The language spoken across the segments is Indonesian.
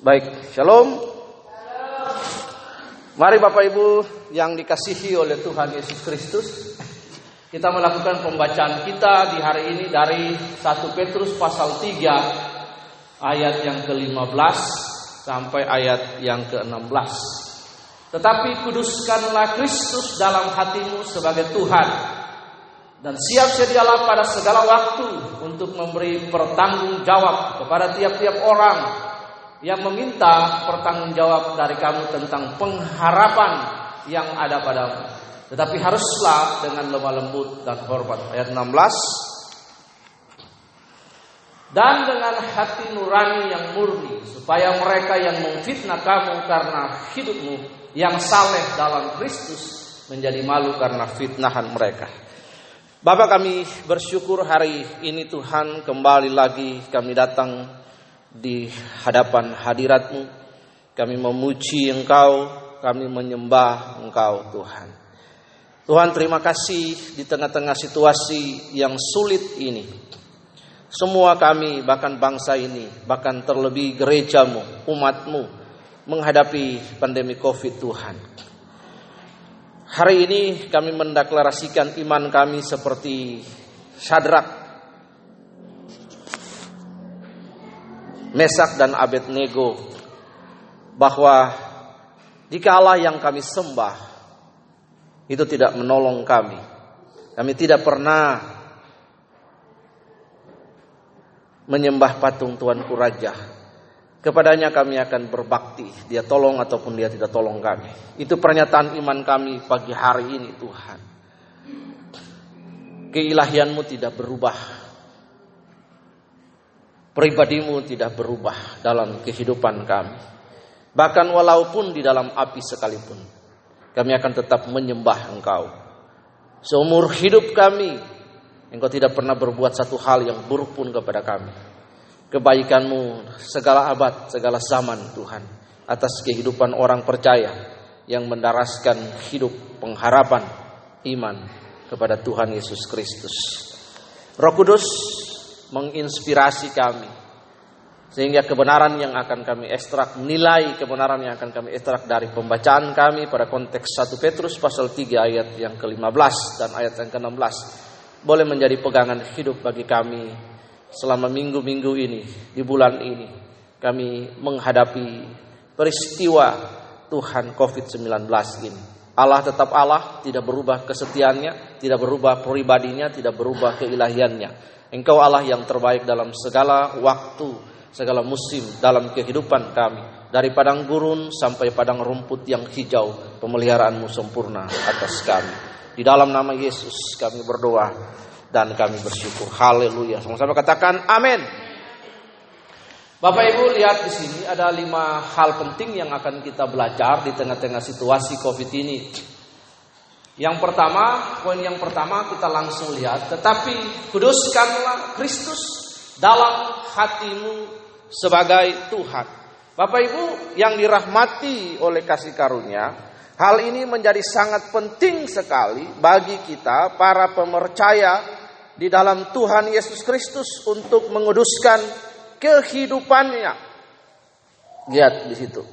Baik, shalom. Mari Bapak Ibu yang dikasihi oleh Tuhan Yesus Kristus, kita melakukan pembacaan kita di hari ini dari 1 Petrus pasal 3 ayat yang ke-15 sampai ayat yang ke-16. Tetapi kuduskanlah Kristus dalam hatimu sebagai Tuhan dan siap sedialah pada segala waktu untuk memberi pertanggung jawab kepada tiap-tiap orang yang meminta pertanggungjawab dari kamu tentang pengharapan yang ada padamu. Tetapi haruslah dengan lemah lembut dan hormat. Ayat 16. Dan dengan hati nurani yang murni supaya mereka yang memfitnah kamu karena hidupmu yang saleh dalam Kristus menjadi malu karena fitnahan mereka. Bapak kami bersyukur hari ini Tuhan kembali lagi kami datang di hadapan hadiratmu. Kami memuji Engkau, kami menyembah Engkau Tuhan. Tuhan terima kasih di tengah-tengah situasi yang sulit ini. Semua kami, bahkan bangsa ini, bahkan terlebih gerejamu, umatmu, menghadapi pandemi COVID Tuhan. Hari ini kami mendeklarasikan iman kami seperti Sadrak, Mesak dan Abednego bahwa jika Allah yang kami sembah itu tidak menolong kami, kami tidak pernah menyembah patung Tuanku Raja. Kepadanya kami akan berbakti, dia tolong ataupun dia tidak tolong kami. Itu pernyataan iman kami pagi hari ini Tuhan. Keilahianmu tidak berubah, pribadimu tidak berubah dalam kehidupan kami. Bahkan walaupun di dalam api sekalipun, kami akan tetap menyembah Engkau. Seumur hidup kami, Engkau tidak pernah berbuat satu hal yang buruk pun kepada kami. Kebaikanmu segala abad, segala zaman Tuhan. Atas kehidupan orang percaya yang mendaraskan hidup pengharapan iman kepada Tuhan Yesus Kristus. Roh Kudus menginspirasi kami sehingga kebenaran yang akan kami ekstrak nilai kebenaran yang akan kami ekstrak dari pembacaan kami pada konteks 1 Petrus pasal 3 ayat yang ke-15 dan ayat yang ke-16 boleh menjadi pegangan hidup bagi kami selama minggu-minggu ini di bulan ini kami menghadapi peristiwa Tuhan COVID-19 ini Allah tetap Allah, tidak berubah kesetiaannya, tidak berubah pribadinya, tidak berubah keilahiannya. Engkau Allah yang terbaik dalam segala waktu, segala musim dalam kehidupan kami. Dari padang gurun sampai padang rumput yang hijau, pemeliharaanmu sempurna atas kami. Di dalam nama Yesus kami berdoa dan kami bersyukur. Haleluya. Sama-sama katakan amin. Bapak Ibu lihat di sini ada lima hal penting yang akan kita belajar di tengah-tengah situasi COVID ini. Yang pertama, poin yang pertama kita langsung lihat, tetapi kuduskanlah Kristus dalam hatimu sebagai Tuhan. Bapak Ibu yang dirahmati oleh kasih karunia, hal ini menjadi sangat penting sekali bagi kita para pemercaya di dalam Tuhan Yesus Kristus untuk menguduskan kehidupannya. Lihat di situ.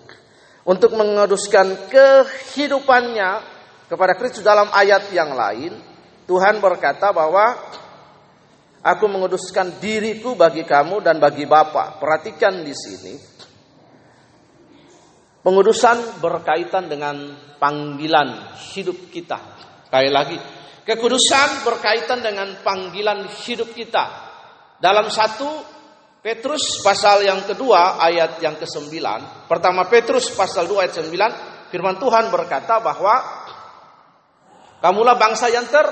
Untuk menguduskan kehidupannya kepada Kristus dalam ayat yang lain, Tuhan berkata bahwa aku menguduskan diriku bagi kamu dan bagi Bapa. Perhatikan di sini. Pengudusan berkaitan dengan panggilan hidup kita. Sekali lagi, kekudusan berkaitan dengan panggilan hidup kita. Dalam satu Petrus pasal yang kedua ayat yang ke-9. Pertama Petrus pasal 2 ayat 9. Firman Tuhan berkata bahwa Kamulah bangsa yang ter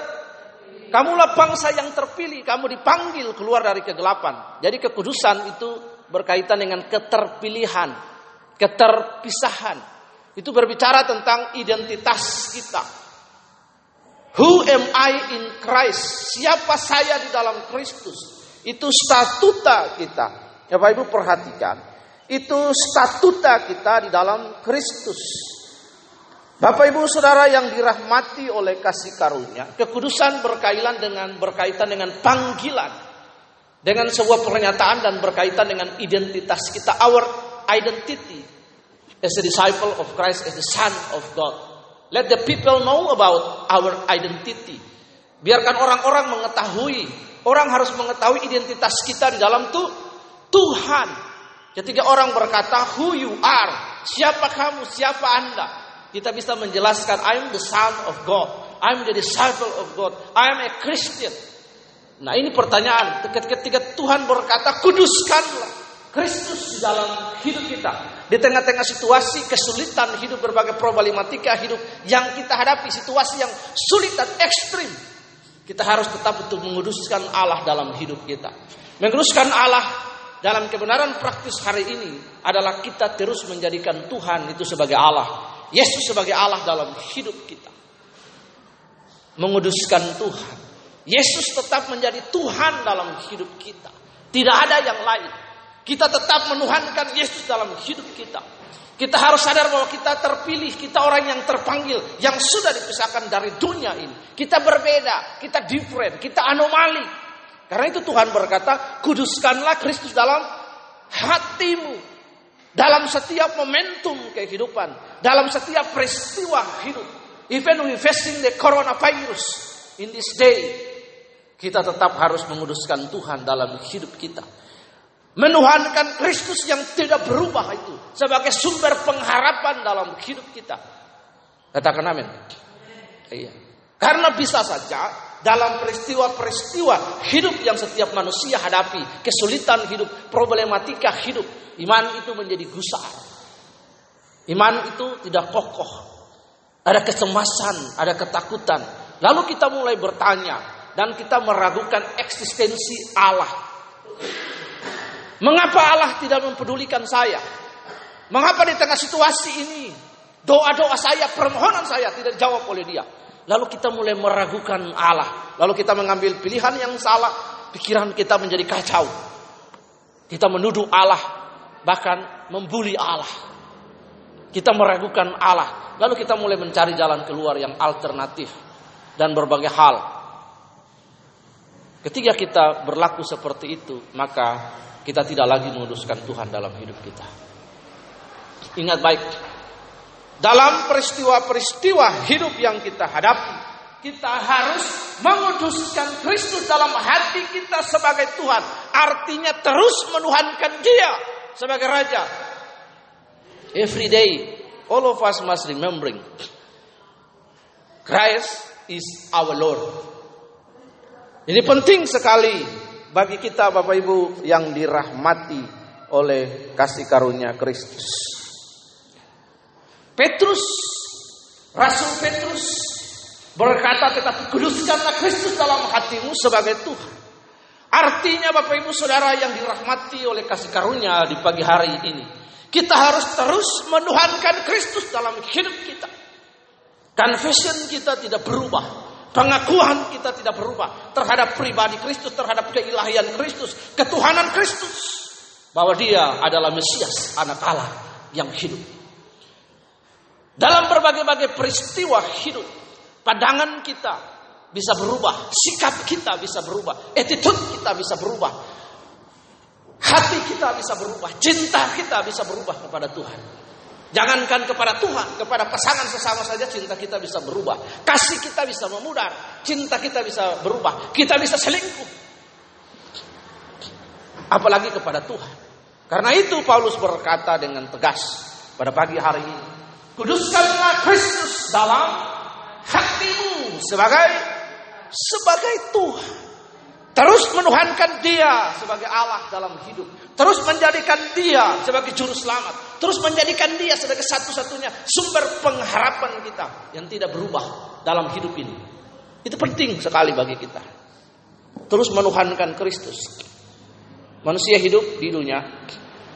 Kamulah bangsa yang terpilih, kamu dipanggil keluar dari kegelapan. Jadi kekudusan itu berkaitan dengan keterpilihan, keterpisahan. Itu berbicara tentang identitas kita. Who am I in Christ? Siapa saya di dalam Kristus? Itu statuta kita. Ya Bapak Ibu perhatikan. Itu statuta kita di dalam Kristus. Bapak Ibu Saudara yang dirahmati oleh kasih karunia, kekudusan berkaitan dengan berkaitan dengan panggilan. dengan sebuah pernyataan dan berkaitan dengan identitas kita, our identity as a disciple of Christ, as the Son of God. Let the people know about our identity. Biarkan orang-orang mengetahui, orang harus mengetahui identitas kita di dalam tuh Tuhan. Ketika orang berkata who you are, siapa kamu, siapa Anda, kita bisa menjelaskan I'm the son of God, I'm the disciple of God, I'm a Christian. Nah ini pertanyaan. Ketika Tuhan berkata kuduskanlah Kristus di dalam hidup kita. Di tengah-tengah situasi kesulitan hidup berbagai problematika hidup yang kita hadapi, situasi yang sulit dan ekstrim. Kita harus tetap untuk menguduskan Allah dalam hidup kita. Menguduskan Allah dalam kebenaran praktis hari ini adalah kita terus menjadikan Tuhan itu sebagai Allah. Yesus sebagai Allah dalam hidup kita. Menguduskan Tuhan. Yesus tetap menjadi Tuhan dalam hidup kita. Tidak ada yang lain. Kita tetap menuhankan Yesus dalam hidup kita. Kita harus sadar bahwa kita terpilih, kita orang yang terpanggil, yang sudah dipisahkan dari dunia ini. Kita berbeda, kita different, kita anomali. Karena itu Tuhan berkata, kuduskanlah Kristus dalam hatimu. Dalam setiap momentum kehidupan, dalam setiap peristiwa hidup. Even we facing the coronavirus in this day, kita tetap harus menguduskan Tuhan dalam hidup kita. Menuhankan Kristus yang tidak berubah itu sebagai sumber pengharapan dalam hidup kita. Katakan amin. Iya. Karena bisa saja dalam peristiwa-peristiwa hidup yang setiap manusia hadapi, kesulitan hidup, problematika hidup, iman itu menjadi gusar. Iman itu tidak kokoh. Ada kecemasan, ada ketakutan. Lalu kita mulai bertanya, dan kita meragukan eksistensi Allah. Mengapa Allah tidak mempedulikan saya? Mengapa di tengah situasi ini doa-doa saya, permohonan saya tidak dijawab oleh Dia? Lalu kita mulai meragukan Allah. Lalu kita mengambil pilihan yang salah, pikiran kita menjadi kacau. Kita menuduh Allah, bahkan membuli Allah. Kita meragukan Allah. Lalu kita mulai mencari jalan keluar yang alternatif dan berbagai hal Ketika kita berlaku seperti itu, maka kita tidak lagi menguduskan Tuhan dalam hidup kita. Ingat baik, dalam peristiwa-peristiwa hidup yang kita hadapi, kita harus menguduskan Kristus dalam hati kita sebagai Tuhan. Artinya terus menuhankan Dia sebagai Raja. Every day, all of us must remembering Christ is our Lord. Ini penting sekali bagi kita Bapak Ibu yang dirahmati oleh kasih karunia Kristus. Petrus, Rasul Petrus berkata tetapi kuduskanlah Kristus dalam hatimu sebagai Tuhan. Artinya Bapak Ibu Saudara yang dirahmati oleh kasih karunia di pagi hari ini. Kita harus terus menuhankan Kristus dalam hidup kita. Confession kita tidak berubah. Pengakuan kita tidak berubah terhadap pribadi Kristus, terhadap keilahian Kristus, ketuhanan Kristus. Bahwa dia adalah Mesias, anak Allah yang hidup. Dalam berbagai-bagai peristiwa hidup, pandangan kita bisa berubah, sikap kita bisa berubah, attitude kita bisa berubah, hati kita bisa berubah, cinta kita bisa berubah kepada Tuhan. Jangankan kepada Tuhan, kepada pasangan sesama saja cinta kita bisa berubah. Kasih kita bisa memudar, cinta kita bisa berubah. Kita bisa selingkuh. Apalagi kepada Tuhan. Karena itu Paulus berkata dengan tegas pada pagi hari ini. Kuduskanlah Kristus dalam hatimu sebagai sebagai Tuhan. Terus menuhankan dia sebagai Allah dalam hidup. Terus menjadikan dia sebagai juru selamat terus menjadikan dia sebagai satu-satunya sumber pengharapan kita yang tidak berubah dalam hidup ini. Itu penting sekali bagi kita. Terus menuhankan Kristus. Manusia hidup di dunia,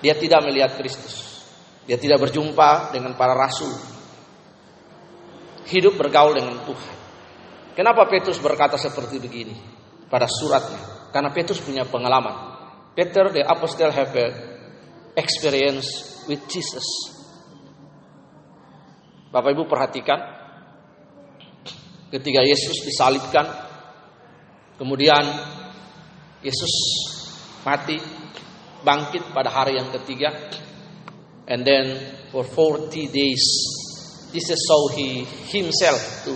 dia tidak melihat Kristus. Dia tidak berjumpa dengan para rasul. Hidup bergaul dengan Tuhan. Kenapa Petrus berkata seperti begini pada suratnya? Karena Petrus punya pengalaman. Peter the apostle have a experience with Jesus. Bapak Ibu perhatikan ketika Yesus disalibkan kemudian Yesus mati, bangkit pada hari yang ketiga. And then for 40 days, is how he himself to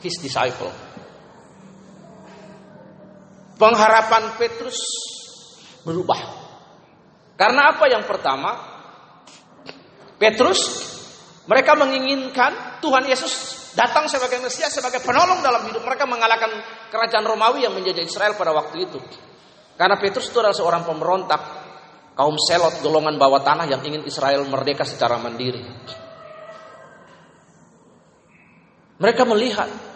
his disciple. Pengharapan Petrus berubah. Karena apa yang pertama? Petrus mereka menginginkan Tuhan Yesus datang sebagai Mesias, sebagai penolong dalam hidup mereka mengalahkan kerajaan Romawi yang menjajah Israel pada waktu itu. Karena Petrus itu adalah seorang pemberontak, kaum selot, golongan bawah tanah yang ingin Israel merdeka secara mandiri. Mereka melihat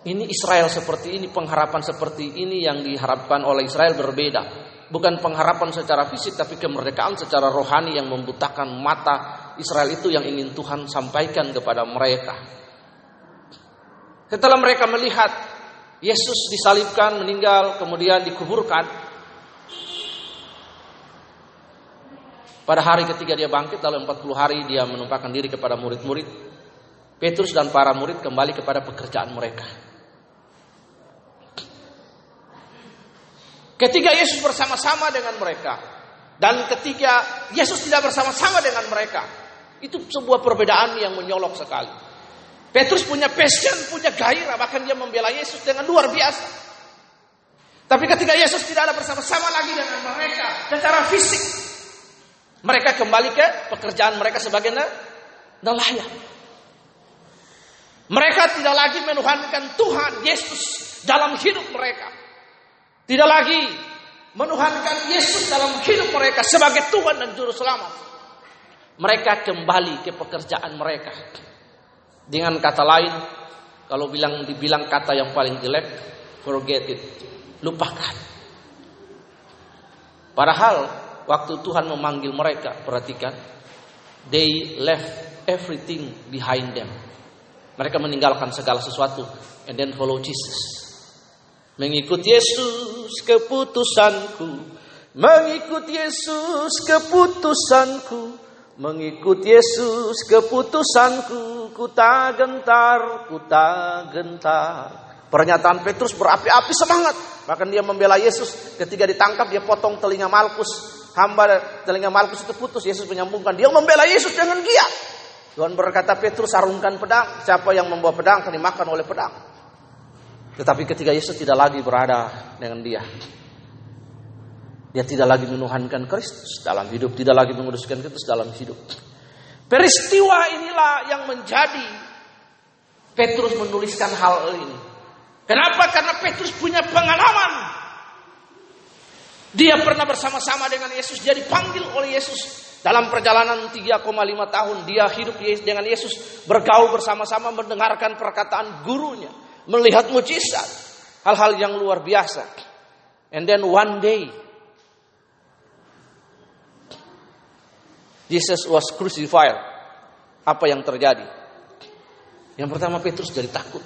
ini Israel seperti ini, pengharapan seperti ini yang diharapkan oleh Israel berbeda. Bukan pengharapan secara fisik, tapi kemerdekaan secara rohani yang membutakan mata Israel itu yang ingin Tuhan sampaikan kepada mereka. Setelah mereka melihat Yesus disalibkan, meninggal, kemudian dikuburkan. Pada hari ketiga dia bangkit, dalam 40 hari dia menumpahkan diri kepada murid-murid. Petrus dan para murid kembali kepada pekerjaan mereka. Ketika Yesus bersama-sama dengan mereka, dan ketika Yesus tidak bersama-sama dengan mereka, itu sebuah perbedaan yang menyolok sekali. Petrus punya passion, punya gairah, bahkan dia membela Yesus dengan luar biasa. Tapi ketika Yesus tidak ada bersama-sama lagi dengan mereka secara fisik, mereka kembali ke pekerjaan mereka sebagai nelayan. Mereka tidak lagi menuhankan Tuhan Yesus dalam hidup mereka. Tidak lagi menuhankan Yesus dalam hidup mereka sebagai Tuhan dan Juru Selamat. Mereka kembali ke pekerjaan mereka. Dengan kata lain, kalau bilang dibilang kata yang paling jelek, forget it, lupakan. Padahal waktu Tuhan memanggil mereka, perhatikan, they left everything behind them. Mereka meninggalkan segala sesuatu and then follow Jesus. Mengikut Yesus keputusanku, mengikut Yesus keputusanku, mengikut Yesus keputusanku, ku tak gentar, ku tak gentar. Pernyataan Petrus berapi-api semangat. Bahkan dia membela Yesus. Ketika ditangkap dia potong telinga Malkus. Hamba telinga Malkus itu putus. Yesus menyambungkan. Dia membela Yesus dengan giat. Tuhan berkata Petrus sarungkan pedang. Siapa yang membawa pedang akan dimakan oleh pedang. Tetapi ketika Yesus tidak lagi berada dengan dia. Dia tidak lagi menuhankan Kristus dalam hidup. Tidak lagi menguduskan Kristus dalam hidup. Peristiwa inilah yang menjadi Petrus menuliskan hal ini. Kenapa? Karena Petrus punya pengalaman. Dia pernah bersama-sama dengan Yesus. Dia dipanggil oleh Yesus dalam perjalanan 3,5 tahun. Dia hidup dengan Yesus. Bergaul bersama-sama mendengarkan perkataan gurunya. Melihat mujizat. Hal-hal yang luar biasa. And then one day Jesus was crucified. Apa yang terjadi? Yang pertama Petrus jadi takut.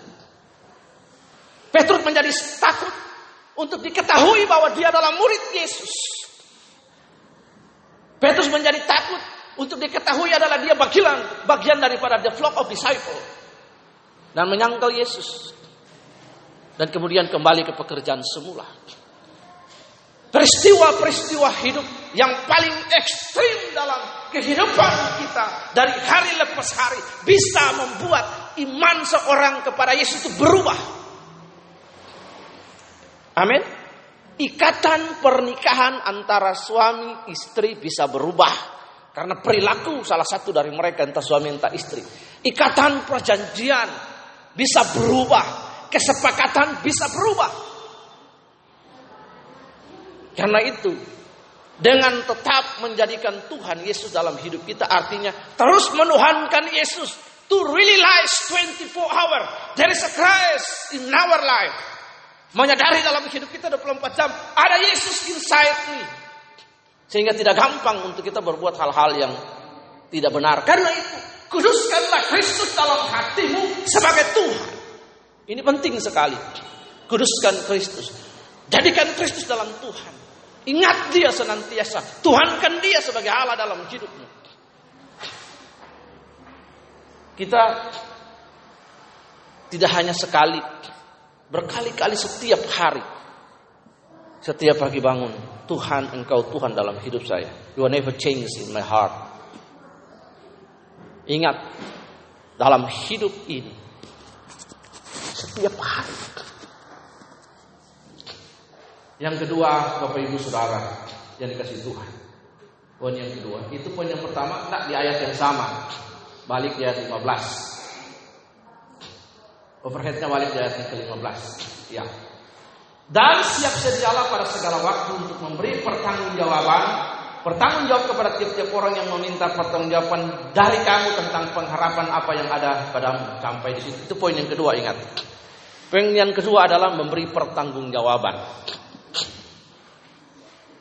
Petrus menjadi takut untuk diketahui bahwa dia adalah murid Yesus. Petrus menjadi takut untuk diketahui adalah dia bagian bagian daripada the flock of disciple dan menyangkal Yesus. Dan kemudian kembali ke pekerjaan semula. Peristiwa-peristiwa hidup yang paling ekstrim dalam kehidupan kita dari hari lepas hari bisa membuat iman seorang kepada Yesus itu berubah. Amin. Ikatan pernikahan antara suami istri bisa berubah karena perilaku salah satu dari mereka entah suami entah istri. Ikatan perjanjian bisa berubah, kesepakatan bisa berubah. Karena itu, dengan tetap menjadikan Tuhan Yesus dalam hidup kita artinya terus menuhankan Yesus to really life 24 hour. There is a Christ in our life. Menyadari dalam hidup kita 24 jam ada Yesus inside me. Sehingga tidak gampang untuk kita berbuat hal-hal yang tidak benar. Karena itu, kuduskanlah Kristus dalam hatimu sebagai Tuhan. Ini penting sekali. Kuduskan Kristus. Jadikan Kristus dalam Tuhan. Ingat dia senantiasa. Tuhankan dia sebagai Allah dalam hidupmu. Kita tidak hanya sekali, berkali-kali setiap hari. Setiap pagi bangun, Tuhan engkau Tuhan dalam hidup saya. You will never change in my heart. Ingat, dalam hidup ini, setiap hari. Yang kedua, Bapak Ibu Saudara, yang dikasih Tuhan. Poin yang kedua, itu poin yang pertama, tak di ayat yang sama. Balik di ayat 15. Overheadnya balik di ayat ke-15. Ya. Dan siap sedialah pada segala waktu untuk memberi pertanggungjawaban, pertanggungjawab kepada tiap-tiap orang yang meminta pertanggungjawaban dari kamu tentang pengharapan apa yang ada padamu sampai di situ. Itu poin yang kedua ingat. Poin yang kedua adalah memberi pertanggungjawaban.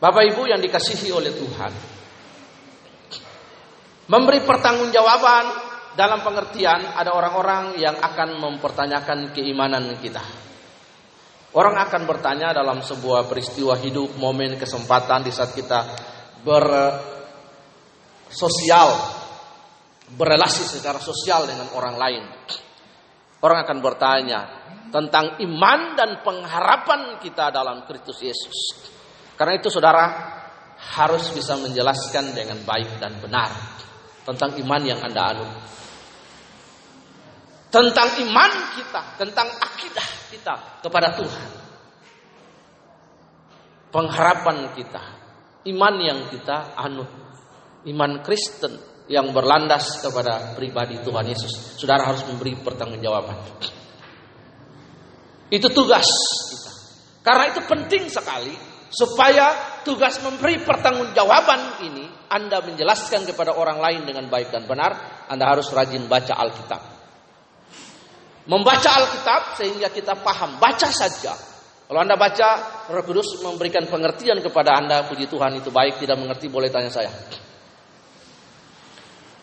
Bapak Ibu yang dikasihi oleh Tuhan, memberi pertanggungjawaban dalam pengertian ada orang-orang yang akan mempertanyakan keimanan kita. Orang akan bertanya dalam sebuah peristiwa hidup, momen, kesempatan di saat kita bersosial, berrelasi secara sosial dengan orang lain. Orang akan bertanya tentang iman dan pengharapan kita dalam Kristus Yesus. Karena itu saudara harus bisa menjelaskan dengan baik dan benar tentang iman yang Anda anut tentang iman kita, tentang akidah kita kepada Tuhan. Pengharapan kita, iman yang kita anut, iman Kristen yang berlandas kepada pribadi Tuhan Yesus. Saudara harus memberi pertanggungjawaban. Itu tugas kita. Karena itu penting sekali supaya tugas memberi pertanggungjawaban ini Anda menjelaskan kepada orang lain dengan baik dan benar, Anda harus rajin baca Alkitab. Membaca Alkitab sehingga kita paham. Baca saja. Kalau Anda baca, Roh Kudus memberikan pengertian kepada Anda, puji Tuhan itu baik, tidak mengerti boleh tanya saya.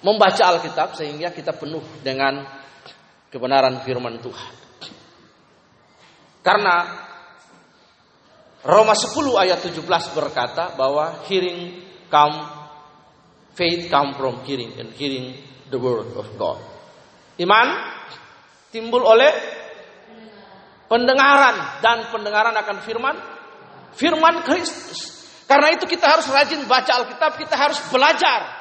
Membaca Alkitab sehingga kita penuh dengan kebenaran firman Tuhan. Karena Roma 10 ayat 17 berkata bahwa hearing come faith come from hearing and hearing the word of God. Iman timbul oleh pendengaran dan pendengaran akan firman firman Kristus. Karena itu kita harus rajin baca Alkitab, kita harus belajar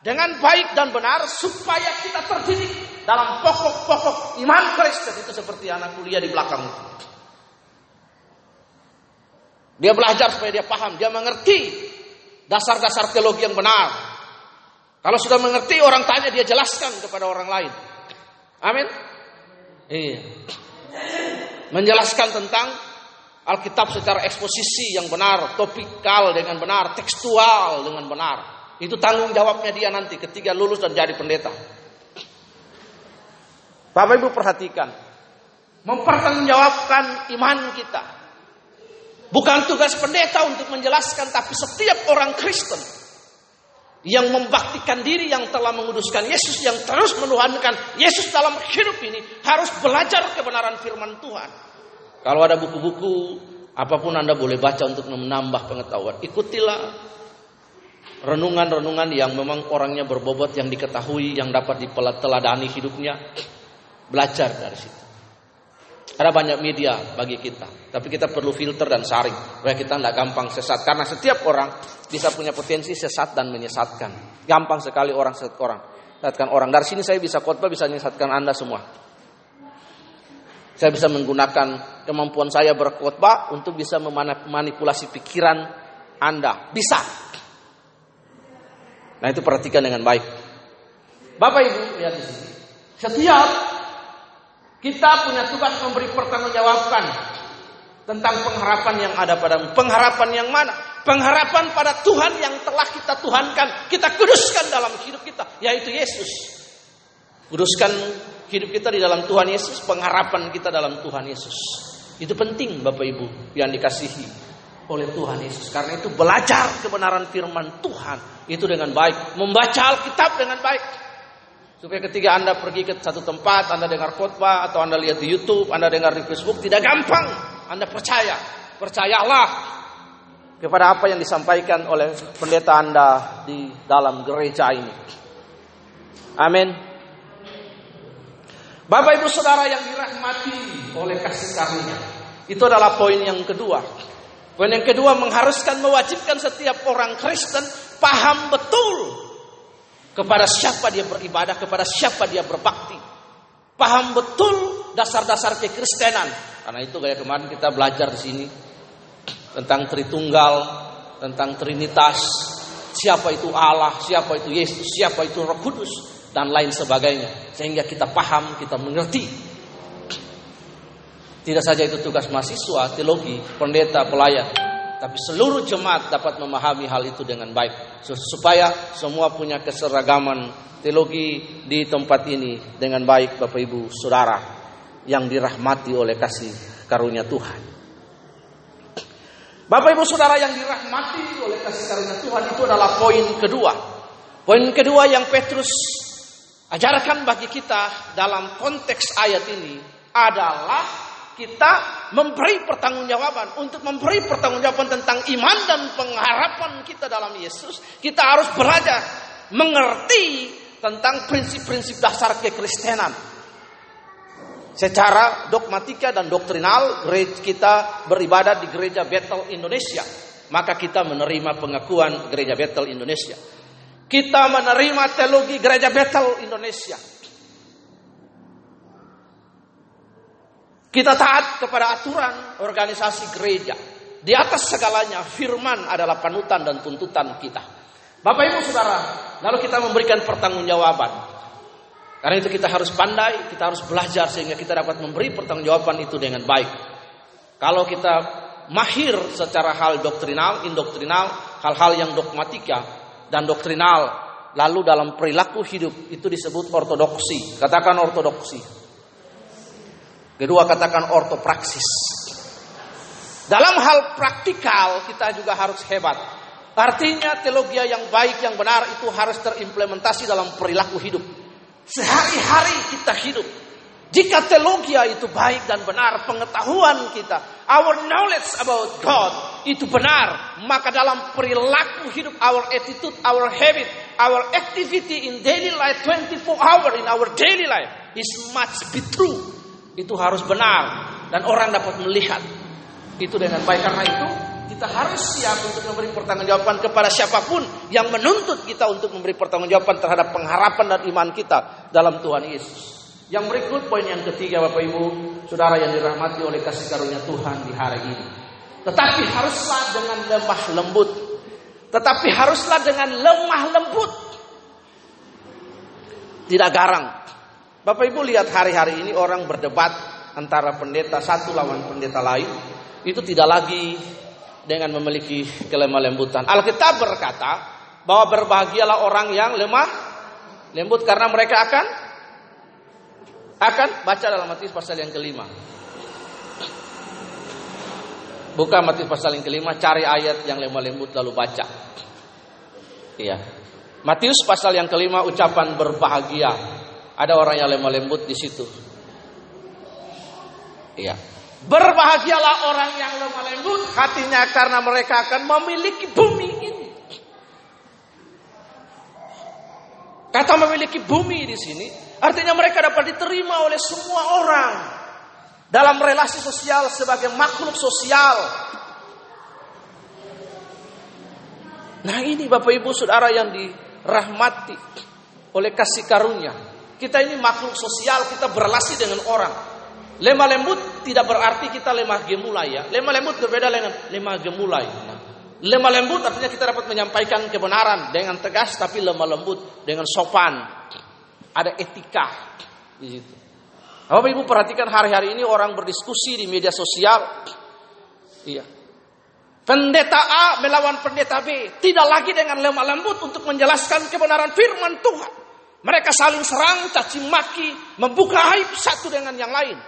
dengan baik dan benar supaya kita terdidik dalam pokok-pokok iman Kristus itu seperti anak kuliah di belakang. Dia belajar supaya dia paham, dia mengerti dasar-dasar teologi yang benar. Kalau sudah mengerti, orang tanya dia jelaskan kepada orang lain. Amin. Iya. Menjelaskan tentang Alkitab secara eksposisi yang benar, topikal dengan benar, tekstual dengan benar. Itu tanggung jawabnya dia nanti ketika lulus dan jadi pendeta. Bapak Ibu perhatikan. Mempertanggungjawabkan iman kita. Bukan tugas pendeta untuk menjelaskan, tapi setiap orang Kristen yang membaktikan diri yang telah menguduskan Yesus yang terus menuhankan Yesus dalam hidup ini harus belajar kebenaran firman Tuhan. Kalau ada buku-buku apa pun Anda boleh baca untuk menambah pengetahuan. Ikutilah renungan-renungan yang memang orangnya berbobot yang diketahui yang dapat diteladani hidupnya. Belajar dari situ. Ada banyak media bagi kita, tapi kita perlu filter dan saring supaya kita tidak gampang sesat. Karena setiap orang bisa punya potensi sesat dan menyesatkan. Gampang sekali orang sesat orang. Sesatkan orang. Dari sini saya bisa khotbah bisa menyesatkan Anda semua. Saya bisa menggunakan kemampuan saya berkhotbah untuk bisa memanipulasi pikiran Anda. Bisa. Nah itu perhatikan dengan baik. Bapak Ibu lihat di sini. Setiap kita punya tugas memberi pertanggungjawaban tentang pengharapan yang ada padamu. Pengharapan yang mana? Pengharapan pada Tuhan yang telah kita tuhankan, kita kuduskan dalam hidup kita, yaitu Yesus. Kuduskan hidup kita di dalam Tuhan Yesus, pengharapan kita dalam Tuhan Yesus. Itu penting Bapak Ibu yang dikasihi oleh Tuhan Yesus. Karena itu belajar kebenaran firman Tuhan itu dengan baik, membaca Alkitab dengan baik. Supaya ketika Anda pergi ke satu tempat, Anda dengar khotbah atau Anda lihat di YouTube, Anda dengar di Facebook, tidak gampang. Anda percaya. Percayalah kepada apa yang disampaikan oleh pendeta Anda di dalam gereja ini. Amin. Bapak Ibu Saudara yang dirahmati oleh kasih karunia. Itu adalah poin yang kedua. Poin yang kedua mengharuskan mewajibkan setiap orang Kristen paham betul kepada siapa dia beribadah, kepada siapa dia berbakti. Paham betul dasar-dasar kekristenan. Karena itu kayak kemarin kita belajar di sini tentang Tritunggal, tentang Trinitas, siapa itu Allah, siapa itu Yesus, siapa itu Roh Kudus dan lain sebagainya. Sehingga kita paham, kita mengerti. Tidak saja itu tugas mahasiswa, teologi, pendeta, pelayan, tapi seluruh jemaat dapat memahami hal itu dengan baik supaya semua punya keseragaman teologi di tempat ini dengan baik Bapak Ibu Saudara yang dirahmati oleh kasih karunia Tuhan. Bapak Ibu Saudara yang dirahmati oleh kasih karunia Tuhan itu adalah poin kedua. Poin kedua yang Petrus ajarkan bagi kita dalam konteks ayat ini adalah kita memberi pertanggungjawaban. Untuk memberi pertanggungjawaban tentang iman dan pengharapan kita dalam Yesus kita harus belajar mengerti tentang prinsip-prinsip dasar kekristenan. Secara dogmatika dan doktrinal kita beribadah di gereja Bethel Indonesia. Maka kita menerima pengakuan gereja Bethel Indonesia. Kita menerima teologi gereja Bethel Indonesia Kita taat kepada aturan organisasi gereja. Di atas segalanya firman adalah panutan dan tuntutan kita. Bapak Ibu Saudara, lalu kita memberikan pertanggungjawaban. Karena itu kita harus pandai, kita harus belajar sehingga kita dapat memberi pertanggungjawaban itu dengan baik. Kalau kita mahir secara hal doktrinal, indoktrinal, hal-hal yang dogmatika dan doktrinal, lalu dalam perilaku hidup itu disebut ortodoksi. Katakan ortodoksi. Kedua katakan ortopraksis. Dalam hal praktikal kita juga harus hebat. Artinya teologi yang baik yang benar itu harus terimplementasi dalam perilaku hidup. Sehari-hari kita hidup. Jika teologi itu baik dan benar, pengetahuan kita, our knowledge about God itu benar, maka dalam perilaku hidup, our attitude, our habit, our activity in daily life, 24 hour in our daily life is much be true itu harus benar dan orang dapat melihat itu dengan baik karena itu kita harus siap untuk memberi pertanggungjawaban kepada siapa pun yang menuntut kita untuk memberi pertanggungjawaban terhadap pengharapan dan iman kita dalam Tuhan Yesus. Yang berikut poin yang ketiga Bapak Ibu, Saudara yang dirahmati oleh kasih karunia Tuhan di hari ini. Tetapi haruslah dengan lemah lembut. Tetapi haruslah dengan lemah lembut. Tidak garang, Bapak Ibu lihat hari-hari ini orang berdebat antara pendeta satu lawan pendeta lain itu tidak lagi dengan memiliki kelemah lembutan. Alkitab berkata bahwa berbahagialah orang yang lemah lembut karena mereka akan akan baca dalam Matius pasal yang kelima. Buka Matius pasal yang kelima, cari ayat yang lemah lembut lalu baca. Iya. Matius pasal yang kelima ucapan berbahagia ada orang yang lemah lembut di situ. Iya. Berbahagialah orang yang lemah lembut hatinya karena mereka akan memiliki bumi ini. Kata memiliki bumi di sini artinya mereka dapat diterima oleh semua orang dalam relasi sosial sebagai makhluk sosial. Nah ini Bapak Ibu Saudara yang dirahmati oleh kasih karunia. Kita ini makhluk sosial, kita berrelasi dengan orang. Lemah lembut tidak berarti kita lemah gemulai ya. Lemah lembut berbeda dengan lemah gemulai. Lemah lembut artinya kita dapat menyampaikan kebenaran dengan tegas tapi lemah lembut dengan sopan. Ada etika di situ. Bapak Ibu perhatikan hari-hari ini orang berdiskusi di media sosial. Iya. Pendeta A melawan pendeta B. Tidak lagi dengan lemah lembut untuk menjelaskan kebenaran firman Tuhan. Mereka saling serang, caci maki, membuka aib satu dengan yang lain.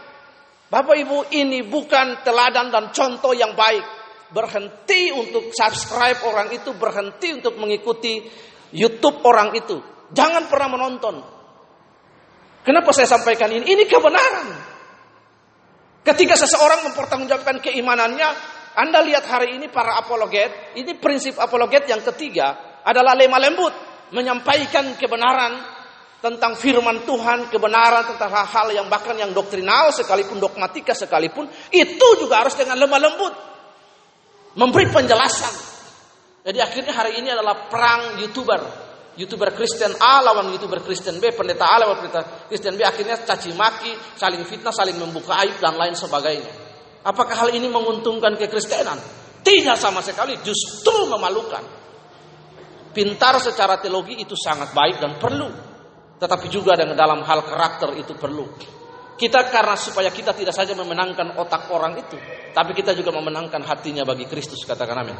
Bapak Ibu, ini bukan teladan dan contoh yang baik. Berhenti untuk subscribe orang itu, berhenti untuk mengikuti YouTube orang itu. Jangan pernah menonton. Kenapa saya sampaikan ini? Ini kebenaran. Ketika seseorang mempertanggungjawabkan keimanannya, Anda lihat hari ini para apologet, ini prinsip apologet yang ketiga adalah lemah lembut, menyampaikan kebenaran tentang firman Tuhan, kebenaran tentang hal-hal yang bahkan yang doktrinal sekalipun dogmatika sekalipun itu juga harus dengan lemah lembut. memberi penjelasan. Jadi akhirnya hari ini adalah perang YouTuber. YouTuber Kristen A lawan YouTuber Kristen B, pendeta A lawan pendeta Kristen B akhirnya caci maki, saling fitnah, saling membuka aib dan lain sebagainya. Apakah hal ini menguntungkan kekristenan? Tidak sama sekali, justru memalukan. Pintar secara teologi itu sangat baik dan perlu. Tetapi juga dengan dalam hal karakter itu perlu. Kita karena supaya kita tidak saja memenangkan otak orang itu, tapi kita juga memenangkan hatinya bagi Kristus, katakan amin.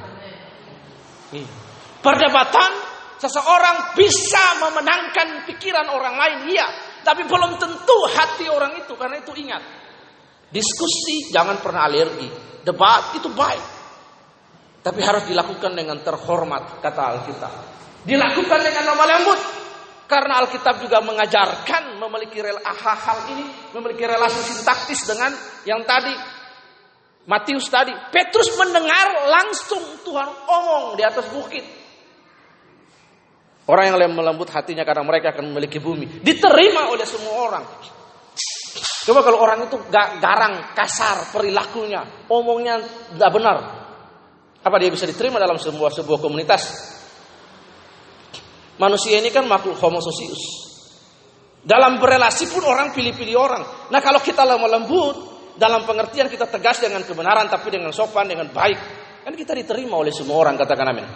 Perdebatan Seseorang bisa memenangkan pikiran orang lain, iya. Tapi belum tentu hati orang itu, karena itu ingat. Diskusi jangan pernah alergi. Debat itu baik. Tapi harus dilakukan dengan terhormat, kata Alkitab. Dilakukan dengan lemah lembut. Karena Alkitab juga mengajarkan memiliki hal-hal ini, memiliki relasi sintaktis dengan yang tadi Matius tadi. Petrus mendengar langsung Tuhan omong di atas bukit. Orang yang melembut hatinya karena mereka akan memiliki bumi. Diterima oleh semua orang. Coba kalau orang itu gak garang, kasar perilakunya, omongnya tidak benar. Apa dia bisa diterima dalam sebuah sebuah komunitas? Manusia ini kan makhluk homo sosius. Dalam berelasi pun orang pilih-pilih orang. Nah kalau kita lemah lembut, dalam pengertian kita tegas dengan kebenaran, tapi dengan sopan, dengan baik, kan kita diterima oleh semua orang. Katakan amin.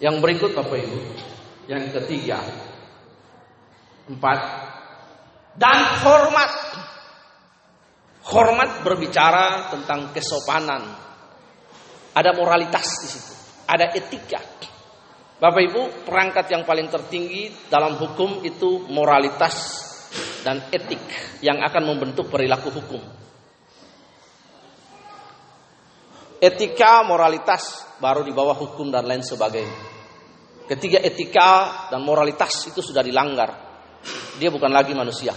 Yang berikut Bapak Ibu. Yang ketiga. Empat. Dan hormat. Hormat berbicara tentang kesopanan. Ada moralitas di situ. Ada etika. Bapak Ibu, perangkat yang paling tertinggi dalam hukum itu moralitas dan etik yang akan membentuk perilaku hukum. Etika, moralitas baru di bawah hukum dan lain sebagainya. Ketiga etika dan moralitas itu sudah dilanggar. Dia bukan lagi manusia.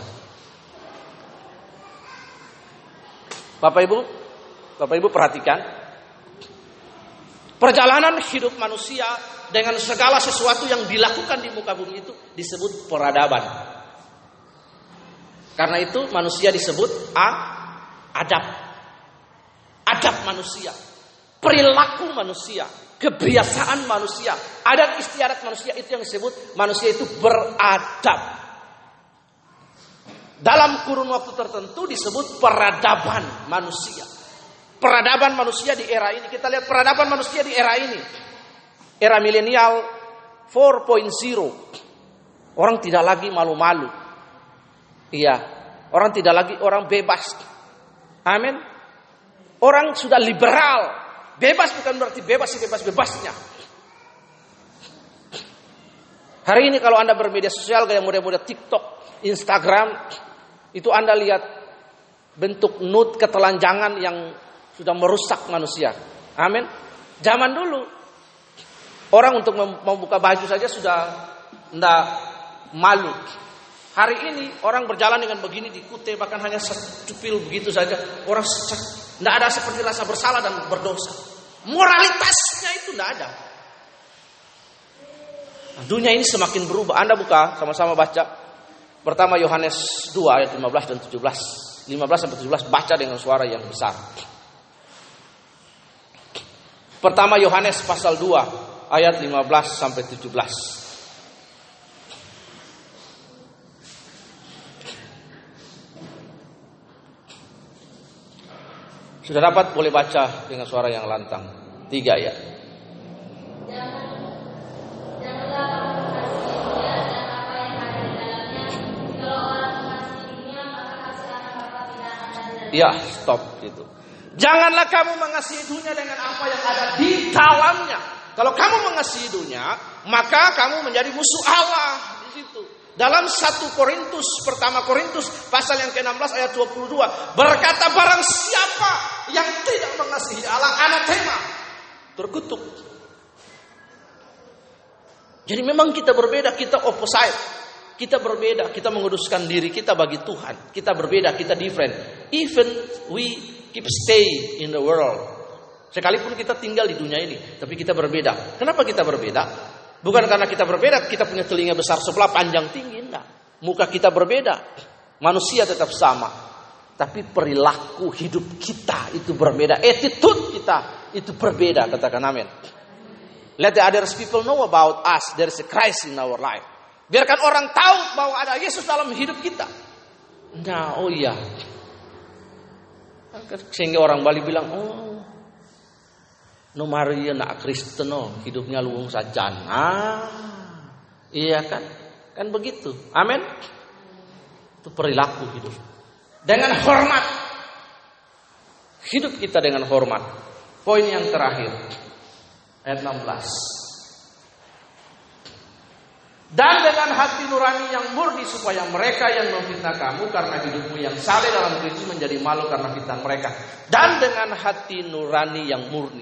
Bapak Ibu, Bapak Ibu perhatikan. Perjalanan hidup manusia dengan segala sesuatu yang dilakukan di muka bumi itu disebut peradaban. Karena itu manusia disebut a adab. Adab manusia. Perilaku manusia kebiasaan manusia, adat istiadat manusia itu yang disebut manusia itu beradab. Dalam kurun waktu tertentu disebut peradaban manusia. Peradaban manusia di era ini. Kita lihat peradaban manusia di era ini. Era milenial 4.0. Orang tidak lagi malu-malu. Iya. Orang tidak lagi orang bebas. Amin. Orang sudah liberal. Bebas bukan berarti bebas bebas-bebasnya. Hari ini kalau Anda bermedia sosial kayak model-model TikTok, Instagram, itu Anda lihat bentuk nut ketelanjangan yang sudah merusak manusia. Amin. Zaman dulu orang untuk membuka baju saja sudah tidak malu. Hari ini orang berjalan dengan begini dikute bahkan hanya secupil begitu saja orang tidak ada seperti rasa bersalah dan berdosa. Moralitasnya itu tidak ada. Nah, dunia ini semakin berubah. Anda buka sama-sama baca. Pertama Yohanes 2 ayat 15 dan 17. 15 sampai 17 baca dengan suara yang besar. Pertama Yohanes pasal 2 ayat 15 sampai 17. Sudah dapat boleh baca dengan suara yang lantang. Tiga ya. Ya, stop itu. Janganlah kamu mengasihi dunia dengan apa yang ada di dalamnya. Kalau kamu mengasihi dunia, maka kamu menjadi musuh Allah di situ. Dalam satu Korintus, pertama Korintus, pasal yang ke-16 ayat 22. Berkata barang siapa yang tidak mengasihi Allah, anatema. Terkutuk. Jadi memang kita berbeda, kita opposite. Kita berbeda, kita menguduskan diri kita bagi Tuhan. Kita berbeda, kita different. Even we keep stay in the world. Sekalipun kita tinggal di dunia ini, tapi kita berbeda. Kenapa kita berbeda? Bukan karena kita berbeda, kita punya telinga besar sebelah panjang tinggi, enggak. Muka kita berbeda, manusia tetap sama. Tapi perilaku hidup kita itu berbeda. Attitude kita itu berbeda. Katakan amin. Let the others people know about us. There is a Christ in our life. Biarkan orang tahu bahwa ada Yesus dalam hidup kita. Nah, oh iya. Sehingga orang Bali bilang, oh, no Maria nak Kristen no, hidupnya luwung saja. Ah, iya kan? Kan begitu. Amin. Itu perilaku hidup. Dengan hormat. Hidup kita dengan hormat. Poin yang terakhir. Ayat 16. Dan dengan hati nurani yang murni supaya mereka yang memfitnah kamu karena hidupmu yang saleh dalam Kristus menjadi malu karena fitnah mereka. Dan dengan hati nurani yang murni.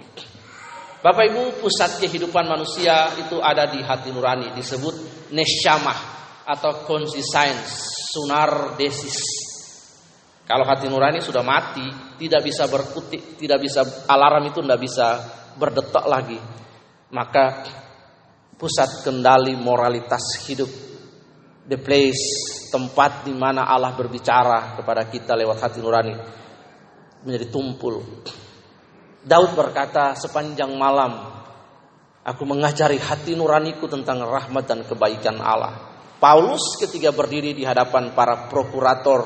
Bapak Ibu, pusat kehidupan manusia itu ada di hati nurani, disebut nesyamah atau conscience, sunar desis. Kalau hati nurani sudah mati, tidak bisa berkutik, tidak bisa alarm itu tidak bisa berdetak lagi. Maka pusat kendali moralitas hidup. The place, tempat di mana Allah berbicara kepada kita lewat hati nurani menjadi tumpul. Daud berkata sepanjang malam aku mengajari hati nuraniku tentang rahmat dan kebaikan Allah. Paulus ketika berdiri di hadapan para prokurator,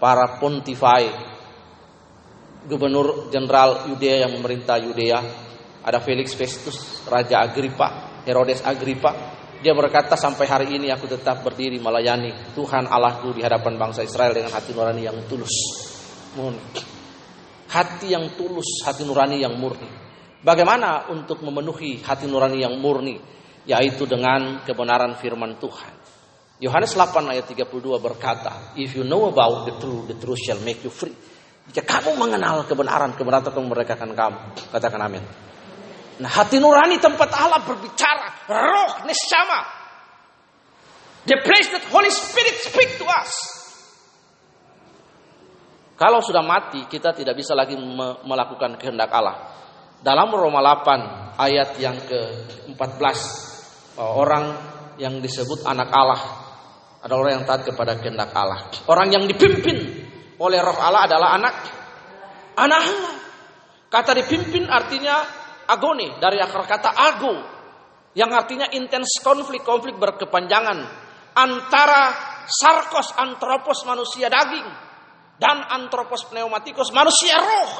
para pontifai, gubernur jenderal Yudea yang memerintah Yudea, ada Felix Festus, Raja Agripa, Herodes Agripa, dia berkata sampai hari ini aku tetap berdiri melayani Tuhan Allahku di hadapan bangsa Israel dengan hati nurani yang tulus. Hati yang tulus, hati nurani yang murni. Bagaimana untuk memenuhi hati nurani yang murni? Yaitu dengan kebenaran firman Tuhan. Yohanes 8 ayat 32 berkata, If you know about the truth, the truth shall make you free. Jika kamu mengenal kebenaran, kebenaran akan memerdekakan kamu. Katakan amin. Nah, hati nurani tempat Allah berbicara, roh neshama. The place that Holy Spirit speak to us. Kalau sudah mati, kita tidak bisa lagi melakukan kehendak Allah. Dalam Roma 8 ayat yang ke-14, orang yang disebut anak Allah adalah orang yang taat kepada kehendak Allah. Orang yang dipimpin oleh roh Allah adalah anak anak Allah. Kata dipimpin artinya agoni dari akar kata ago yang artinya intens konflik konflik berkepanjangan antara sarkos antropos manusia daging dan antropos pneumatikos manusia roh.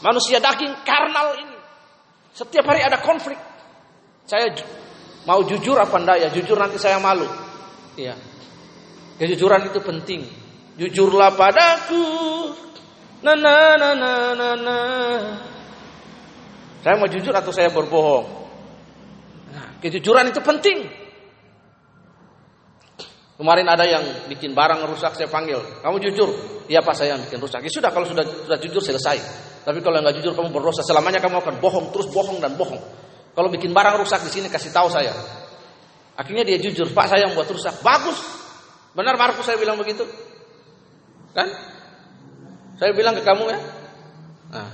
Manusia daging karnal ini. Setiap hari ada konflik. Saya mau jujur apa enggak ya? Jujur nanti saya malu. Iya. Kejujuran itu penting. Jujurlah padaku. Na na na na na na. Saya mau jujur atau saya berbohong? Nah, kejujuran itu penting. Kemarin ada yang bikin barang rusak, saya panggil. Kamu jujur? Iya pak saya yang bikin rusak. Ya sudah kalau sudah sudah jujur selesai. Tapi kalau nggak jujur kamu berdosa selamanya kamu akan bohong terus bohong dan bohong. Kalau bikin barang rusak di sini kasih tahu saya. Akhirnya dia jujur, Pak saya yang buat rusak. Bagus. Benar Markus saya bilang begitu? Kan? Saya bilang ke kamu ya. Nah,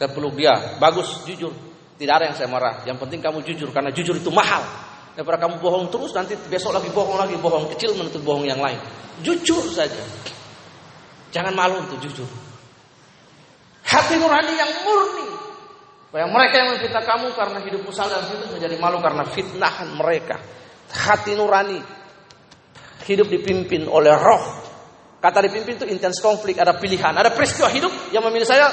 saya peluk dia, bagus, jujur. Tidak ada yang saya marah. Yang penting kamu jujur karena jujur itu mahal. Daripada kamu bohong terus nanti besok lagi bohong lagi, bohong kecil menutup bohong yang lain. Jujur saja. Jangan malu untuk jujur. Hati nurani yang murni. Supaya mereka yang memfitnah kamu karena hidupmu salah dan hidup menjadi malu karena fitnahan mereka. Hati nurani hidup dipimpin oleh roh. Kata dipimpin itu intens konflik, ada pilihan, ada peristiwa hidup yang memilih saya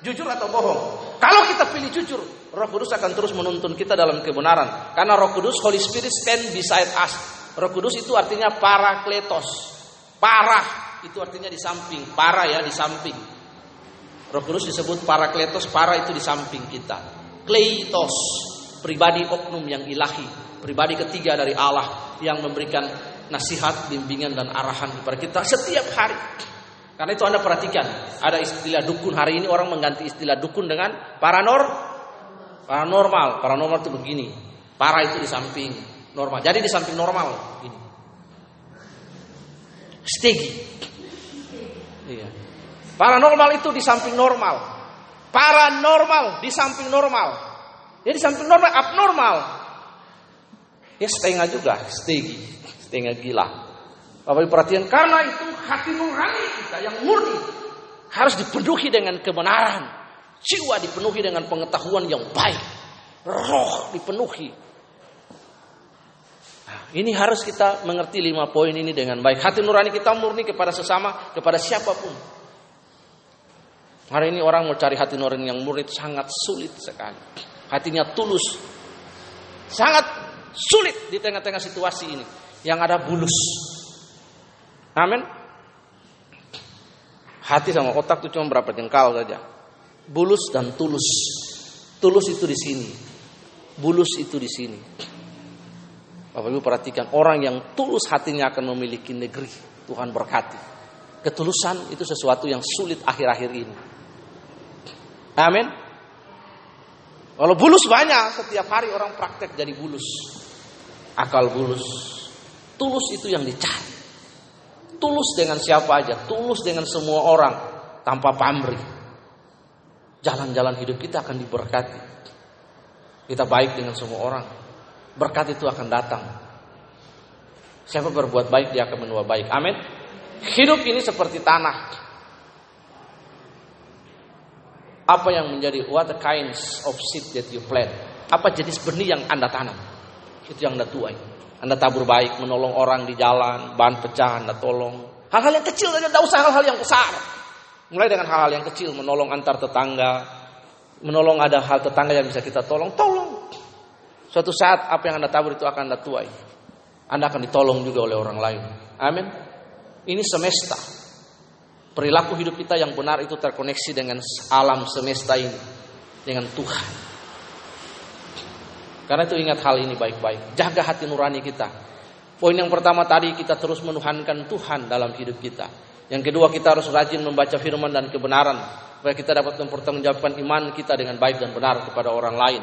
Jujur atau bohong? Kalau kita pilih jujur, Roh Kudus akan terus menuntun kita dalam kebenaran. Karena Roh Kudus, Holy Spirit stand beside us. Roh Kudus itu artinya parakletos. Parah itu artinya di samping. Para ya di samping. Roh Kudus disebut parakletos. Para itu di samping kita. Kleitos, pribadi oknum yang ilahi. Pribadi ketiga dari Allah yang memberikan nasihat, bimbingan dan arahan kepada kita setiap hari. Karena itu Anda perhatikan, ada istilah dukun. Hari ini orang mengganti istilah dukun dengan paranor paranormal. Paranormal itu begini. Para itu di samping normal. Jadi di samping normal ini. Stegi. Iya. Paranormal itu di samping normal. Paranormal di samping normal. Jadi di samping normal abnormal. Ya setengah juga, stegi, setengah gila. Bapak Ibu perhatian, karena itu hati nurani kita yang murni harus dipenuhi dengan kebenaran. Jiwa dipenuhi dengan pengetahuan yang baik. Roh dipenuhi. Nah, ini harus kita mengerti lima poin ini dengan baik. Hati nurani kita murni kepada sesama, kepada siapa pun. Hari ini orang mau cari hati nurani yang murni sangat sulit sekali. Hatinya tulus. Sangat sulit di tengah-tengah situasi ini. Yang ada bulus. Amin. Hati sama otak itu cuma berapa jengkal saja. Bulus dan tulus. Tulus itu di sini. Bulus itu di sini. Bapak Ibu perhatikan orang yang tulus hatinya akan memiliki negeri. Tuhan berkati. Ketulusan itu sesuatu yang sulit akhir-akhir ini. Amin. Kalau bulus banyak, setiap hari orang praktek jadi bulus. Akal bulus. Tulus itu yang dicari. Tulus dengan siapa aja, tulus dengan semua orang tanpa pamrih. Jalan-jalan hidup kita akan diberkati. Kita baik dengan semua orang. Berkat itu akan datang. Siapa berbuat baik dia akan menuai baik. Amin. Hidup ini seperti tanah. Apa yang menjadi what the kinds of seed that you plant? Apa jenis benih yang Anda tanam? Itu yang Anda tuai. Anda tabur baik, menolong orang di jalan, bahan pecah Anda tolong. Hal-hal yang kecil saja, tidak usah hal-hal yang besar. Mulai dengan hal-hal yang kecil, menolong antar tetangga, menolong ada hal tetangga yang bisa kita tolong, tolong. Suatu saat apa yang Anda tabur itu akan Anda tuai. Anda akan ditolong juga oleh orang lain. Amin. Ini semesta. Perilaku hidup kita yang benar itu terkoneksi dengan alam semesta ini, dengan Tuhan. Karena itu ingat hal ini baik-baik. Jaga hati nurani kita. Poin yang pertama tadi kita terus menuhankan Tuhan dalam hidup kita. Yang kedua kita harus rajin membaca firman dan kebenaran supaya kita dapat mempertanggungjawabkan iman kita dengan baik dan benar kepada orang lain.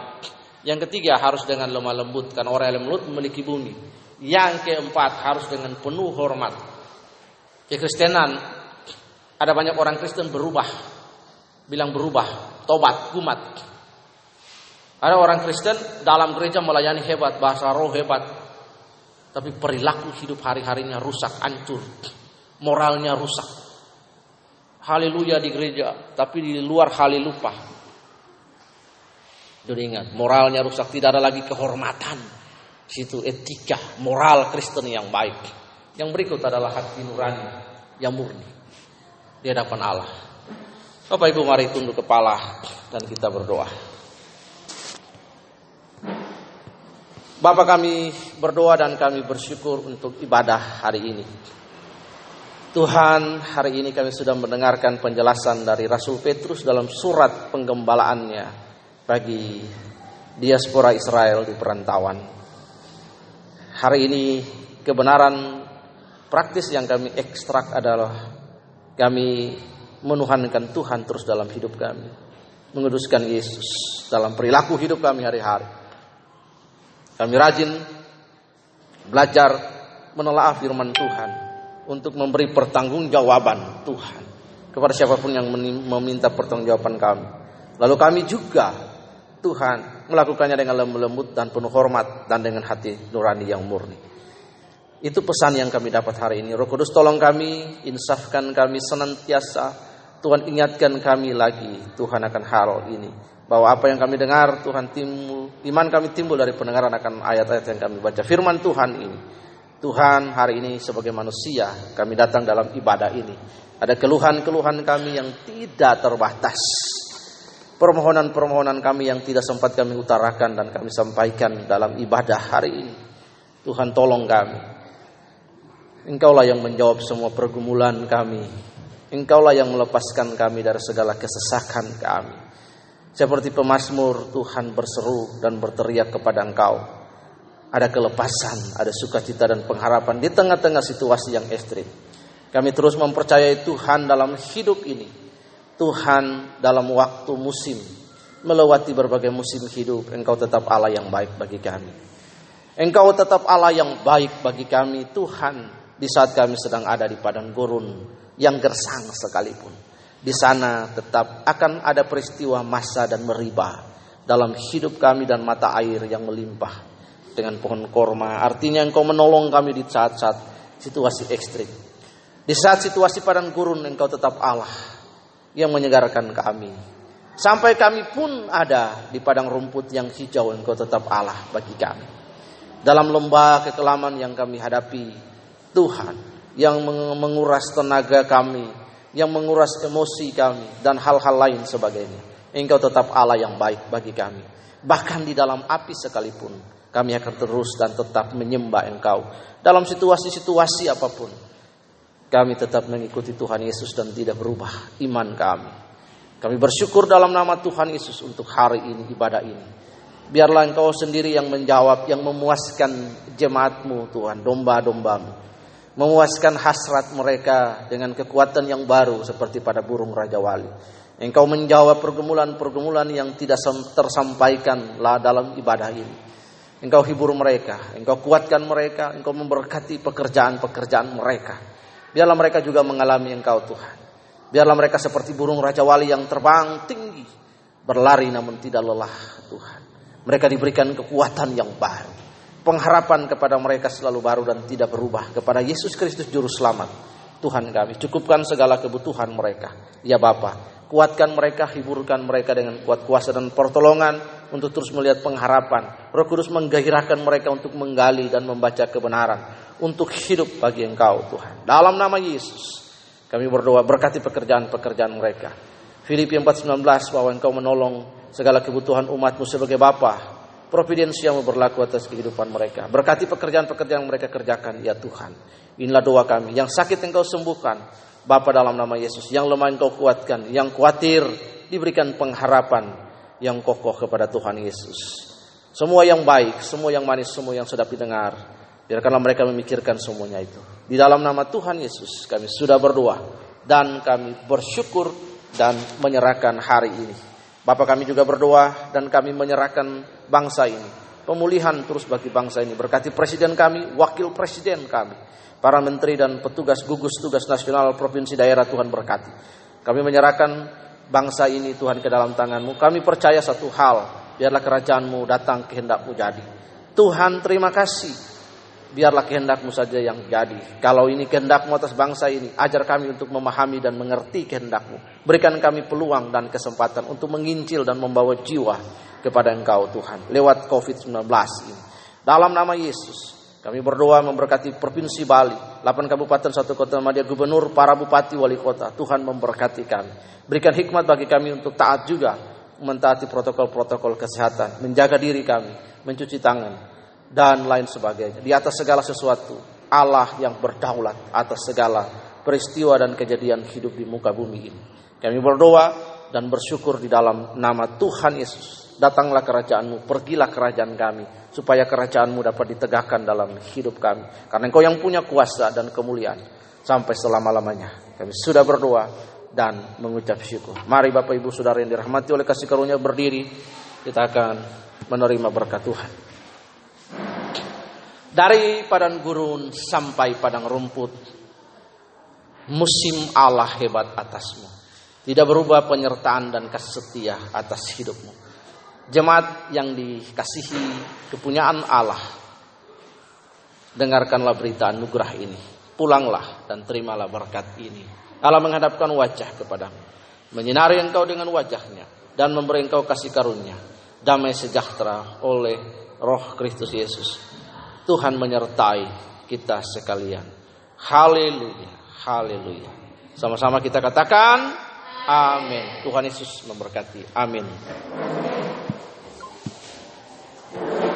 Yang ketiga harus dengan lemah lembut karena orang yang lembut memiliki bumi. Yang keempat harus dengan penuh hormat. Kekristenan ada banyak orang Kristen berubah. Bilang berubah, tobat, kumat. Ada orang Kristen dalam gereja melayani hebat, bahasa roh hebat. Tapi perilaku hidup hari-harinya rusak, hancur. Moralnya rusak. Haleluya di gereja, tapi di luar halelupa. Jadi ingat, moralnya rusak, tidak ada lagi kehormatan. Situ etika, moral Kristen yang baik. Yang berikut adalah hati nurani yang murni di hadapan Allah. Bapak Ibu mari tunduk kepala dan kita berdoa. Bapak kami berdoa dan kami bersyukur untuk ibadah hari ini. Tuhan, hari ini kami sudah mendengarkan penjelasan dari Rasul Petrus dalam surat penggembalaannya bagi diaspora Israel di perantauan. Hari ini kebenaran praktis yang kami ekstrak adalah kami menuhankan Tuhan terus dalam hidup kami. Menguduskan Yesus dalam perilaku hidup kami hari-hari. Kami rajin belajar menelaah firman Tuhan untuk memberi pertanggungjawaban Tuhan kepada siapa pun yang meminta pertanggungjawaban kami. Lalu kami juga Tuhan melakukannya dengan lembut dan penuh hormat dan dengan hati nurani yang murni. Itu pesan yang kami dapat hari ini. Roh Kudus tolong kami, insafkan kami senantiasa. Tuhan ingatkan kami lagi Tuhan akan hal ini. Bahwa apa yang kami dengar Tuhan timbul, iman kami timbul dari pendengaran akan ayat-ayat yang kami baca. Firman Tuhan ini. Tuhan hari ini sebagai manusia kami datang dalam ibadah ini. Ada keluhan-keluhan kami yang tidak terbatas. Permohonan-permohonan kami yang tidak sempat kami utarakan dan kami sampaikan dalam ibadah hari ini. Tuhan tolong kami. Engkaulah yang menjawab semua pergumulan kami. Engkaulah yang melepaskan kami dari segala kesesakan kami. Seperti pemazmur Tuhan berseru dan berteriak kepada Engkau. Ada kelepasan, ada sukacita dan pengharapan di tengah-tengah situasi yang ekstrim. Kami terus mempercayai Tuhan dalam hidup ini. Tuhan dalam waktu musim melewati berbagai musim hidup, Engkau tetap Allah yang baik bagi kami. Engkau tetap Allah yang baik bagi kami, Tuhan di saat kami sedang ada di padang gurun yang gersang sekalipun. Di sana tetap akan ada peristiwa masa dan meribah dalam hidup kami dan mata air yang melimpah dengan pohon korma. Artinya engkau menolong kami di saat-saat situasi ekstrim. Di saat situasi padang gurun engkau tetap Allah yang menyegarkan kami. Sampai kami pun ada di padang rumput yang hijau engkau tetap Allah bagi kami. Dalam lembah kekelaman yang kami hadapi, Tuhan yang menguras tenaga kami, yang menguras emosi kami dan hal-hal lain sebagainya. Engkau tetap Allah yang baik bagi kami. Bahkan di dalam api sekalipun kami akan terus dan tetap menyembah Engkau dalam situasi-situasi apa pun. Kami tetap mengikuti Tuhan Yesus dan tidak berubah iman kami. Kami bersyukur dalam nama Tuhan Yesus untuk hari ini, ibadah ini. Biarlah engkau sendiri yang menjawab, yang memuaskan jemaatmu Tuhan, domba-dombamu. Memuaskan hasrat mereka dengan kekuatan yang baru seperti pada burung Raja Wali. Engkau menjawab pergumulan-pergumulan yang tidak tersampaikan lah dalam ibadah ini. Engkau hibur mereka, engkau kuatkan mereka, engkau memberkati pekerjaan-pekerjaan mereka. Biarlah mereka juga mengalami Engkau Tuhan. Biarlah mereka seperti burung Raja Wali yang terbang tinggi. Berlari namun tidak lelah Tuhan. Mereka diberikan kekuatan yang baru. Pengharapan kepada mereka selalu baru dan tidak berubah. Kepada Yesus Kristus Juru Selamat. Tuhan kami cukupkan segala kebutuhan mereka. Ya Bapa, Kuatkan mereka, hiburkan mereka dengan kuat kuasa dan pertolongan untuk terus melihat pengharapan. Roh Kudus menggairahkan mereka untuk menggali dan membaca kebenaran. Untuk hidup bagi engkau Tuhan. Dalam nama Yesus. Kami berdoa berkati pekerjaan-pekerjaan mereka. Filipi 4.19 bahwa engkau menolong segala kebutuhan umatmu sebagai Bapa. Providensiamu berlaku atas kehidupan mereka. Berkati pekerjaan-pekerjaan mereka kerjakan ya Tuhan. Inilah doa kami. Yang sakit engkau sembuhkan Bapa dalam nama Yesus, yang lemah engkau kuatkan, yang khawatir diberikan pengharapan yang kokoh kepada Tuhan Yesus. Semua yang baik, semua yang manis, semua yang sudah didengar, biarkanlah mereka memikirkan semuanya itu. Di dalam nama Tuhan Yesus kami sudah berdoa dan kami bersyukur dan menyerahkan hari ini. Bapak kami juga berdoa dan kami menyerahkan bangsa ini. Pemulihan terus bagi bangsa ini. Berkati presiden kami, wakil presiden kami para menteri dan petugas gugus tugas nasional provinsi daerah Tuhan berkati. Kami menyerahkan bangsa ini Tuhan ke dalam tanganmu. Kami percaya satu hal, biarlah kerajaanmu datang kehendakmu jadi. Tuhan terima kasih. Biarlah kehendakmu saja yang jadi. Kalau ini kehendakmu atas bangsa ini, ajar kami untuk memahami dan mengerti kehendakmu. Berikan kami peluang dan kesempatan untuk mengincil dan membawa jiwa kepada engkau Tuhan. Lewat COVID-19 ini. Dalam nama Yesus, kami berdoa memberkati Provinsi Bali, 8 kabupaten, satu kota Madia, gubernur, para bupati, wali kota. Tuhan memberkati kami. Berikan hikmat bagi kami untuk taat juga mentaati protokol-protokol kesehatan, menjaga diri kami, mencuci tangan, dan lain sebagainya. Di atas segala sesuatu, Allah yang berdaulat atas segala peristiwa dan kejadian hidup di muka bumi ini. Kami berdoa dan bersyukur di dalam nama Tuhan Yesus datanglah kerajaanmu, pergilah kerajaan kami, supaya kerajaanmu dapat ditegakkan dalam hidup kami. Karena engkau yang punya kuasa dan kemuliaan sampai selama-lamanya. Kami sudah berdoa dan mengucap syukur. Mari Bapak Ibu Saudara yang dirahmati oleh kasih karunia berdiri, kita akan menerima berkat Tuhan. Dari padang gurun sampai padang rumput, musim Allah hebat atasmu. Tidak berubah penyertaan dan kasih setia atas hidupmu. Jemaat yang dikasihi kepunyaan Allah, dengarkanlah berita anugerah ini. Pulanglah dan terimalah berkat ini. Allah menghadapkan wajah kepadamu, menyinari engkau dengan wajahnya, dan memberi engkau kasih karunia, damai sejahtera oleh roh Kristus Yesus. Tuhan menyertai kita sekalian. Haleluya, haleluya. Sama-sama kita katakan, amin. Tuhan Yesus memberkati. Amin. Amen.